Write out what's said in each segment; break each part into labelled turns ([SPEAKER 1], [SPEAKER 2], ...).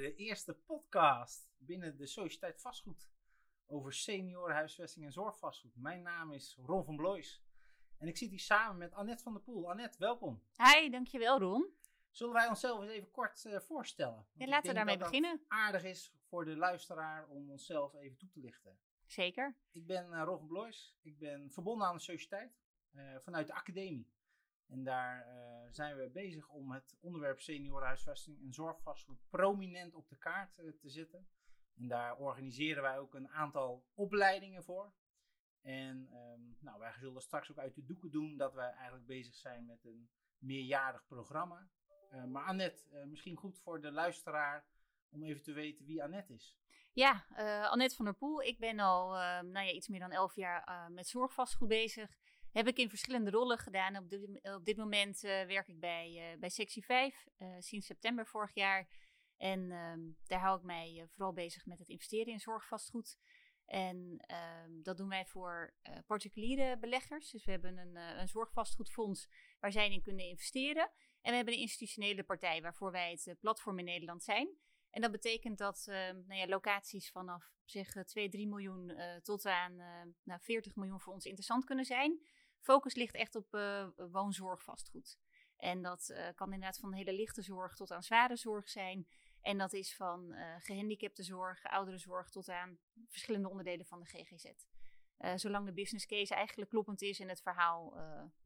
[SPEAKER 1] de eerste podcast binnen de Sociëteit Vastgoed over seniorenhuisvesting en zorgvastgoed. Mijn naam is Ron van Blois en ik zit hier samen met Annette van der Poel. Annette, welkom.
[SPEAKER 2] Hi, dankjewel Ron.
[SPEAKER 1] Zullen wij onszelf eens even kort uh, voorstellen?
[SPEAKER 2] Ja, laten we daarmee
[SPEAKER 1] dat
[SPEAKER 2] beginnen.
[SPEAKER 1] aardig is voor de luisteraar om onszelf even toe te lichten.
[SPEAKER 2] Zeker.
[SPEAKER 1] Ik ben uh, Ron van Blois. Ik ben verbonden aan de Sociëteit uh, vanuit de academie. En daar uh, zijn we bezig om het onderwerp seniorenhuisvesting en zorgvastgoed prominent op de kaart uh, te zetten. En daar organiseren wij ook een aantal opleidingen voor. En um, nou, wij zullen straks ook uit de doeken doen dat wij eigenlijk bezig zijn met een meerjarig programma. Uh, maar Annette, misschien goed voor de luisteraar om even te weten wie Annette is.
[SPEAKER 2] Ja, Annette van der Poel. Ik ben al nou ja, iets meer dan elf jaar met zorgvastgoed bezig heb ik in verschillende rollen gedaan. Op dit, op dit moment uh, werk ik bij, uh, bij Sectie 5 uh, sinds september vorig jaar. En um, daar hou ik mij vooral bezig met het investeren in zorgvastgoed. En um, dat doen wij voor particuliere beleggers. Dus we hebben een, een zorgvastgoedfonds waar zij in kunnen investeren. En we hebben een institutionele partij waarvoor wij het platform in Nederland zijn. En dat betekent dat uh, nou ja, locaties vanaf zeg 2, 3 miljoen tot aan nou, 40 miljoen voor ons interessant kunnen zijn. Focus ligt echt op woonzorgvastgoed. En dat kan inderdaad van hele lichte zorg tot aan zware zorg zijn. En dat is van gehandicapte zorg, ouderenzorg tot aan verschillende onderdelen van de GGZ. zolang de business case eigenlijk kloppend is en het verhaal,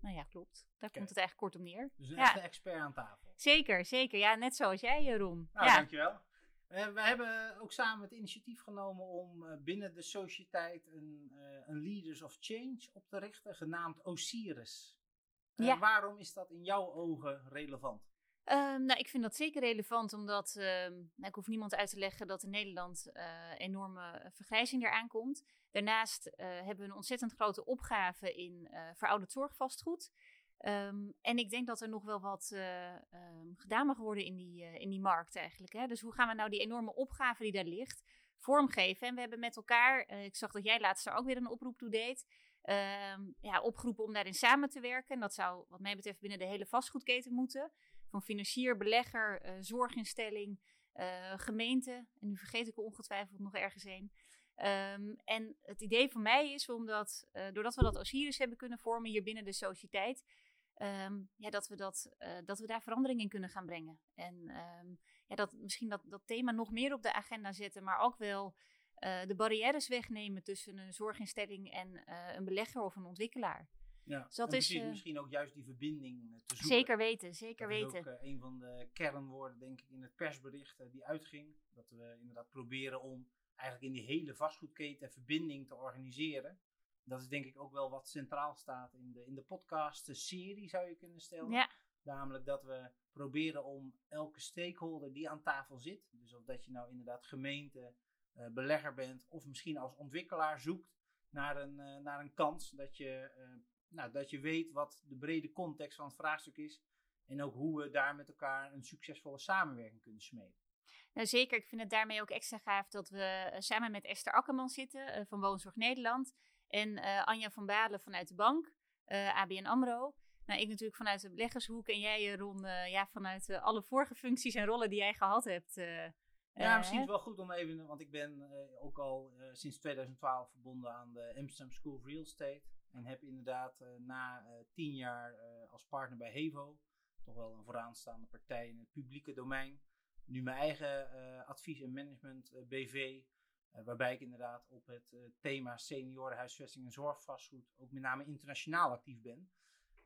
[SPEAKER 2] nou ja, klopt. Daar komt het eigenlijk kort op neer.
[SPEAKER 1] Dus een
[SPEAKER 2] Ja.
[SPEAKER 1] echte expert aan tafel.
[SPEAKER 2] Zeker, zeker. Ja, net zoals jij, Jeroen.
[SPEAKER 1] Nou,
[SPEAKER 2] ja.
[SPEAKER 1] dankjewel. Uh, we hebben ook samen het initiatief genomen om uh, binnen de sociëteit een, uh, een Leaders of Change op te richten, genaamd Osiris.
[SPEAKER 2] Ja.
[SPEAKER 1] Waarom is dat in jouw ogen relevant?
[SPEAKER 2] Um, nou, ik vind dat zeker relevant, omdat um, nou, ik hoef niemand uit te leggen dat in Nederland enorme vergrijzing eraan komt. Daarnaast hebben we een ontzettend grote opgave in verouderd zorgvastgoed. Um, en ik denk dat er nog wel wat uh, um, gedaan mag worden in die, uh, in die markt eigenlijk. Hè? Dus hoe gaan we nou die enorme opgave die daar ligt vormgeven? En we hebben met elkaar, uh, ik zag dat jij laatst daar ook weer een oproep toe deed, um, ja, opgeroepen om daarin samen te werken. En dat zou wat mij betreft binnen de hele vastgoedketen moeten. Van financier, belegger, zorginstelling, gemeente. En nu vergeet ik er ongetwijfeld nog ergens een. En het idee van mij is omdat, doordat we dat Osiris hebben kunnen vormen hier binnen de sociëteit, Um, ja, dat, we dat, uh, dat we daar verandering in kunnen gaan brengen. En um, ja, dat misschien dat, dat thema nog meer op de agenda zetten, maar ook wel uh, de barrières wegnemen tussen een zorginstelling en uh, een belegger of een ontwikkelaar.
[SPEAKER 1] Ja,
[SPEAKER 2] dus dat is
[SPEAKER 1] misschien ook juist die verbinding te zoeken.
[SPEAKER 2] Zeker weten, zeker
[SPEAKER 1] dat
[SPEAKER 2] weten.
[SPEAKER 1] is ook een van de kernwoorden, denk ik, in het persbericht die uitging. Dat we inderdaad proberen om eigenlijk in die hele vastgoedketen verbinding te organiseren. Dat is denk ik ook wel wat centraal staat in de, in de podcast-serie, zou je kunnen stellen.
[SPEAKER 2] Ja.
[SPEAKER 1] Namelijk dat we proberen om elke stakeholder die aan tafel zit, dus of dat je nou inderdaad gemeente, uh, belegger bent, of misschien als ontwikkelaar zoekt naar een, uh, naar een kans, dat je, uh, nou, dat je weet wat de brede context van het vraagstuk is en ook hoe we daar met elkaar een succesvolle samenwerking kunnen smeden.
[SPEAKER 2] Nou, zeker. Ik vind het daarmee ook extra gaaf dat we samen met Esther Akkerman zitten van Woonzorg Nederland. En uh, Anja van Balen vanuit de bank, uh, ABN AMRO. Nou, ik natuurlijk vanuit de beleggershoek en jij, Ron, uh, ja, vanuit alle vorige functies en rollen die jij gehad hebt.
[SPEAKER 1] ja, misschien is het wel goed om even, want ik ben ook al sinds 2012 verbonden aan de Amsterdam School of Real Estate. En heb inderdaad na tien jaar als partner bij Hevo, toch wel een vooraanstaande partij in het publieke domein, nu mijn eigen advies- en management BV waarbij ik inderdaad op het uh, thema seniorenhuisvesting en zorgvastgoed ook met name internationaal actief ben.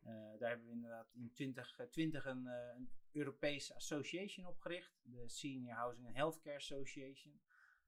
[SPEAKER 1] Uh, daar hebben we inderdaad in 2020 een, een Europese association opgericht, de Senior Housing and Healthcare Association.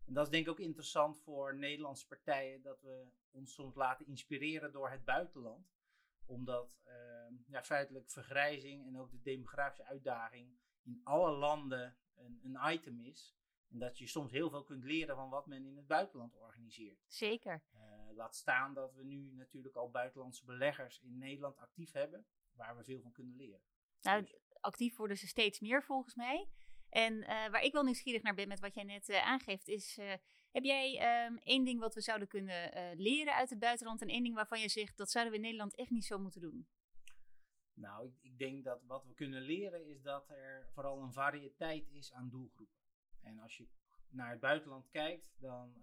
[SPEAKER 1] En dat is denk ik ook interessant voor Nederlandse partijen, dat we ons soms laten inspireren door het buitenland. Omdat ehm, ja, feitelijk vergrijzing en ook de demografische uitdaging in alle landen een, een item is. En dat je soms heel veel kunt leren van wat men in het buitenland organiseert.
[SPEAKER 2] Zeker.
[SPEAKER 1] Uh, laat staan dat we nu natuurlijk al buitenlandse beleggers in Nederland actief hebben, waar we veel van kunnen leren.
[SPEAKER 2] Nou, dus. actief worden ze steeds meer volgens mij. En uh, waar ik wel nieuwsgierig naar ben met wat jij net uh, aangeeft, is: heb jij um, één ding wat we zouden kunnen leren uit het buitenland en één ding waarvan je zegt dat zouden we in Nederland echt niet zo moeten doen?
[SPEAKER 1] Nou, ik, ik denk dat wat we kunnen leren is dat er vooral een variëteit is aan doelgroepen. En als je naar het buitenland kijkt, dan,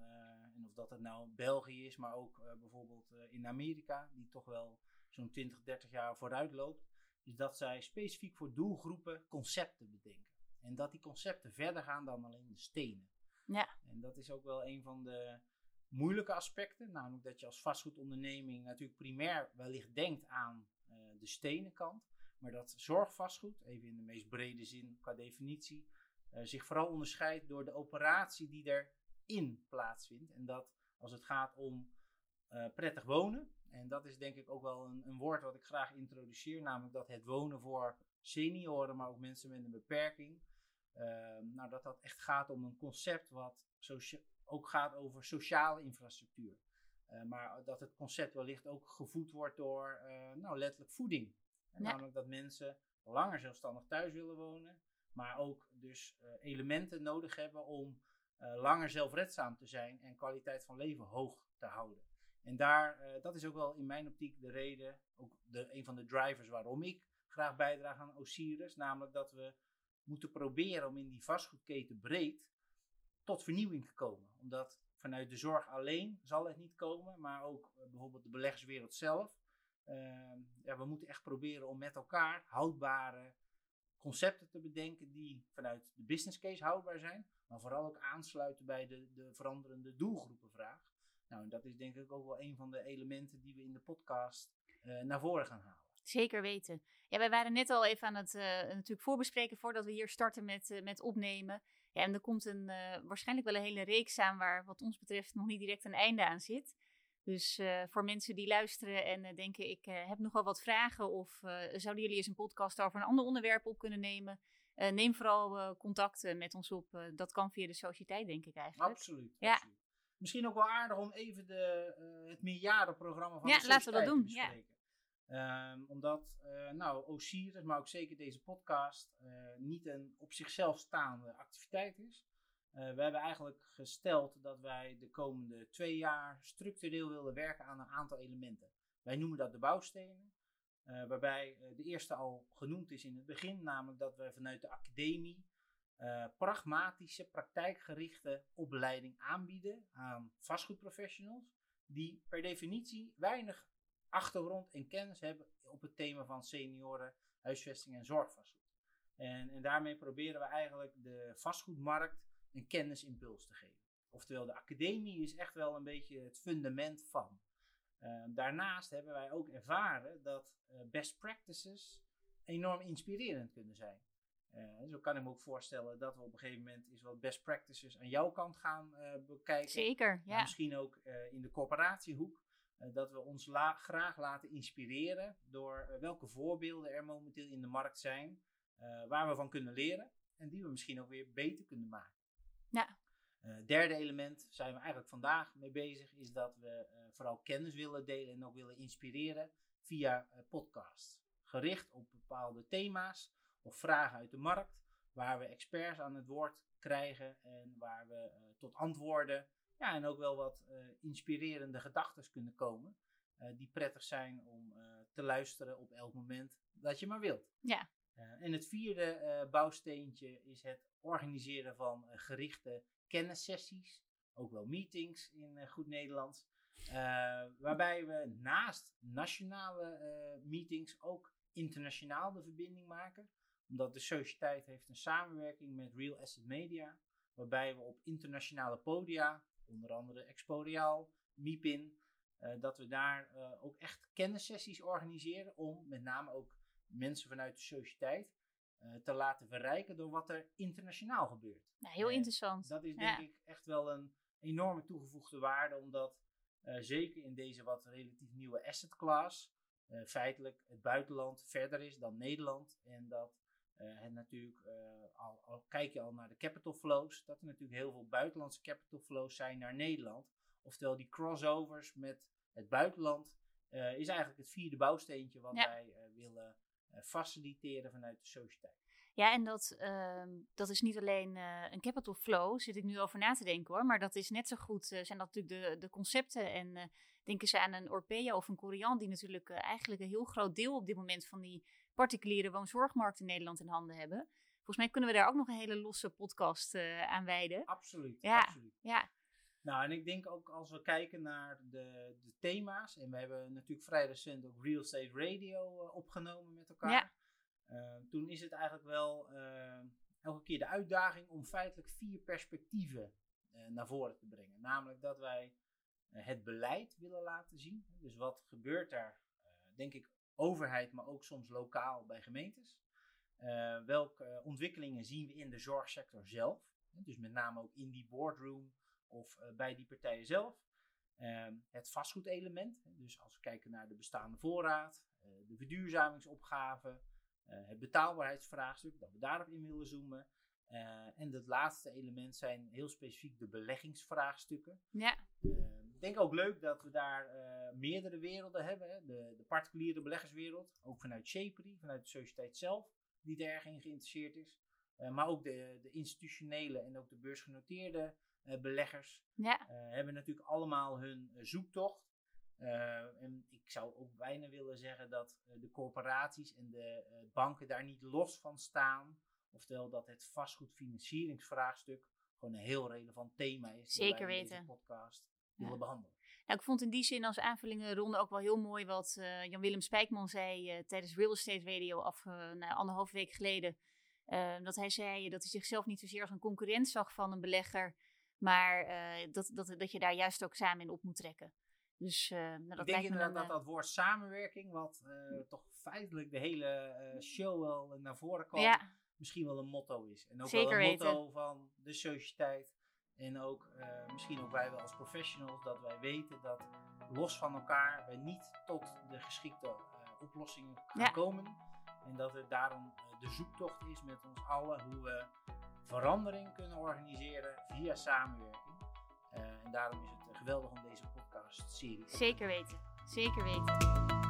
[SPEAKER 1] en of dat het nou België is, maar ook bijvoorbeeld in Amerika, die toch wel zo'n 20, 30 jaar vooruit loopt, is dat zij specifiek voor doelgroepen concepten bedenken. En dat die concepten verder gaan dan alleen de stenen.
[SPEAKER 2] Ja.
[SPEAKER 1] En dat is ook wel een van de moeilijke aspecten. Namelijk dat je als vastgoedonderneming natuurlijk primair wellicht denkt aan uh, de stenen kant. Maar dat zorgvastgoed, even in de meest brede zin qua definitie, zich vooral onderscheidt door de operatie die erin plaatsvindt. En dat als het gaat om uh, prettig wonen, en dat is denk ik ook wel een, een, woord wat ik graag introduceer, namelijk dat het wonen voor senioren, maar ook mensen met een beperking, nou, dat dat echt gaat om een concept wat ook gaat over sociale infrastructuur. Uh, maar dat het concept wellicht ook gevoed wordt door uh, nou, letterlijk voeding. Namelijk dat mensen langer zelfstandig thuis willen wonen, maar ook dus uh, elementen nodig hebben om langer zelfredzaam te zijn en kwaliteit van leven hoog te houden. En daar, dat is ook wel in mijn optiek de reden, ook de, een van de drivers waarom ik graag bijdraag aan Osiris, namelijk dat we moeten proberen om in die vastgoedketen breed tot vernieuwing te komen. Omdat vanuit de zorg alleen zal het niet komen, maar ook bijvoorbeeld de beleggerswereld zelf. Uh, ja, we moeten echt proberen om met elkaar houdbare concepten te bedenken die vanuit de business case houdbaar zijn, maar vooral ook aansluiten bij de, de veranderende doelgroepenvraag. Nou, en dat is denk ik ook wel een van de elementen die we in de podcast uh, naar voren gaan halen.
[SPEAKER 2] Zeker weten. Ja, wij waren net al even aan het uh, natuurlijk voorbespreken voordat we hier starten met, uh, met opnemen. Ja, en er komt een, waarschijnlijk wel een hele reeks aan waar wat ons betreft nog niet direct een einde aan zit. Dus uh, voor mensen die luisteren en uh, denken ik heb nog wel wat vragen of zouden jullie eens een podcast over een ander onderwerp op kunnen nemen, neem vooral contact met ons op. dat kan via de sociëteit denk ik eigenlijk.
[SPEAKER 1] Absoluut. Ja. Absoluut. Misschien ook wel aardig om even de, het meerjarenprogramma van
[SPEAKER 2] ja,
[SPEAKER 1] de
[SPEAKER 2] laten we dat doen. te bespreken.
[SPEAKER 1] Ja. Um, omdat, uh, nou, Osiris, maar ook zeker deze podcast, uh, niet een op zichzelf staande activiteit is. Uh, we hebben eigenlijk gesteld dat wij de komende twee jaar structureel willen werken aan een aantal elementen. Wij noemen dat de bouwstenen. waarbij de eerste al genoemd is in het begin, namelijk dat we vanuit de academie pragmatische, praktijkgerichte opleiding aanbieden aan vastgoedprofessionals. Die per definitie weinig achtergrond en kennis hebben op het thema van senioren, huisvesting en zorgvastgoed. En, en daarmee proberen we eigenlijk de vastgoedmarkt een kennisimpuls te geven. Oftewel, de academie is echt wel een beetje het fundament van. Uh, daarnaast hebben wij ook ervaren dat uh, best practices enorm inspirerend kunnen zijn. Uh, zo kan ik me ook voorstellen dat we op een gegeven moment eens wat best practices aan jouw kant gaan bekijken.
[SPEAKER 2] Zeker, ja.
[SPEAKER 1] Misschien ook in de corporatiehoek. Eh, dat we ons graag laten inspireren door eh, welke voorbeelden er momenteel in de markt zijn, eh, waar we van kunnen leren en die we misschien ook weer beter kunnen maken.
[SPEAKER 2] Ja.
[SPEAKER 1] derde element zijn we eigenlijk vandaag mee bezig, is dat we vooral kennis willen delen en ook willen inspireren via podcasts. Gericht op bepaalde thema's of vragen uit de markt, waar we experts aan het woord krijgen en waar we tot antwoorden ja, en ook wel wat uh, inspirerende gedachten kunnen komen. Uh, die prettig zijn om uh, te luisteren op elk moment dat je maar wilt.
[SPEAKER 2] Ja.
[SPEAKER 1] En het vierde bouwsteentje is het organiseren van gerichte kennissessies. Ook wel meetings in goed Nederlands. waarbij we naast nationale meetings ook internationaal de verbinding maken. Omdat de sociëteit heeft een samenwerking met Real Asset Media. Waarbij we op internationale podia onder andere Expodiaal, MIPIN, dat we daar ook echt kennissessies organiseren om met name ook mensen vanuit de sociëteit uh, te laten verrijken door wat er internationaal gebeurt.
[SPEAKER 2] Ja, heel interessant.
[SPEAKER 1] Dat is denk ik echt wel een enorme toegevoegde waarde, omdat zeker in deze wat relatief nieuwe asset class feitelijk het buitenland verder is dan Nederland en dat uh, en natuurlijk, uh, al, al, kijk je al naar de capital flows, dat er natuurlijk heel veel buitenlandse capital flows zijn naar Nederland. Oftewel die crossovers met het buitenland uh, is eigenlijk het vierde bouwsteentje wat ja. wij willen faciliteren vanuit de sociëteit.
[SPEAKER 2] Ja, en dat, uh, dat is niet alleen uh, een capital flow, zit ik nu over na te denken hoor. Maar dat is net zo goed, uh, zijn dat natuurlijk de, de concepten. En denken ze aan een Orpea of een Korean, die natuurlijk eigenlijk een heel groot deel op dit moment van die particuliere woonzorgmarkt in Nederland in handen hebben. Volgens mij kunnen we daar ook nog een hele losse podcast aan wijden.
[SPEAKER 1] Absoluut,
[SPEAKER 2] Ja.
[SPEAKER 1] absoluut.
[SPEAKER 2] Ja,
[SPEAKER 1] Nou, en ik denk ook als we kijken naar de, de thema's, en we hebben natuurlijk vrij recent ook Real Estate Radio eh, opgenomen met elkaar.
[SPEAKER 2] Ja.
[SPEAKER 1] Eh, toen is het eigenlijk wel eh, elke keer de uitdaging om feitelijk vier perspectieven naar voren te brengen. Namelijk dat wij het beleid willen laten zien. Dus wat gebeurt er, denk ik, overheid, maar ook soms lokaal bij gemeentes. Welke ontwikkelingen zien we in de zorgsector zelf? Dus met name ook in die boardroom of eh, bij die partijen zelf. Ehm, het vastgoedelement, dus als we kijken naar de bestaande voorraad, eh, de verduurzamingsopgave, eh, het betaalbaarheidsvraagstuk, dat we daarop in willen zoomen. En het laatste element zijn heel specifiek de beleggingsvraagstukken.
[SPEAKER 2] ja,
[SPEAKER 1] Eh, ik denk ook leuk dat we daar meerdere werelden hebben. Hè? De, de particuliere beleggerswereld, ook vanuit Shapery, vanuit de sociëteit zelf, die er erg in geïnteresseerd is. Maar ook de, de institutionele en ook de beursgenoteerde beleggers
[SPEAKER 2] ja,
[SPEAKER 1] eh, hebben natuurlijk allemaal hun eh, zoektocht. Eh, en ik zou ook bijna willen zeggen dat eh, de corporaties en de eh, banken daar niet los van staan. Oftewel dat het vastgoedfinancieringsvraagstuk gewoon een heel relevant thema is.
[SPEAKER 2] Zeker
[SPEAKER 1] in deze
[SPEAKER 2] weten.
[SPEAKER 1] podcast
[SPEAKER 2] Ja.
[SPEAKER 1] willen behandelen.
[SPEAKER 2] Nou, ik vond in die zin als aanvullingen ronde ook wel heel mooi wat eh, Jan-Willem Spijkman zei eh, tijdens Real Estate Radio af, nou, anderhalf week geleden. Eh, dat hij zei dat hij zichzelf niet zozeer als een concurrent zag van een belegger, maar eh, dat, dat, dat je daar juist ook samen in op moet trekken. Dus eh, nou, dat
[SPEAKER 1] ik denk inderdaad
[SPEAKER 2] dan,
[SPEAKER 1] dat
[SPEAKER 2] eh,
[SPEAKER 1] dat woord samenwerking, wat eh, toch feitelijk de hele eh, show wel naar voren kwam,
[SPEAKER 2] ja,
[SPEAKER 1] misschien wel een motto is. En ook
[SPEAKER 2] Zeker
[SPEAKER 1] wel een
[SPEAKER 2] weten.
[SPEAKER 1] motto van de sociëteit. En ook eh, misschien ook wij wel als professionals, dat wij weten dat los van elkaar wij niet tot de geschikte eh, oplossingen gaan
[SPEAKER 2] Ja.
[SPEAKER 1] komen. En dat het daarom eh, de zoektocht is met ons allen hoe we verandering kunnen organiseren via samenwerking. Eh, en daarom is het geweldig om deze podcast serie te
[SPEAKER 2] zeker weten. Zeker weten.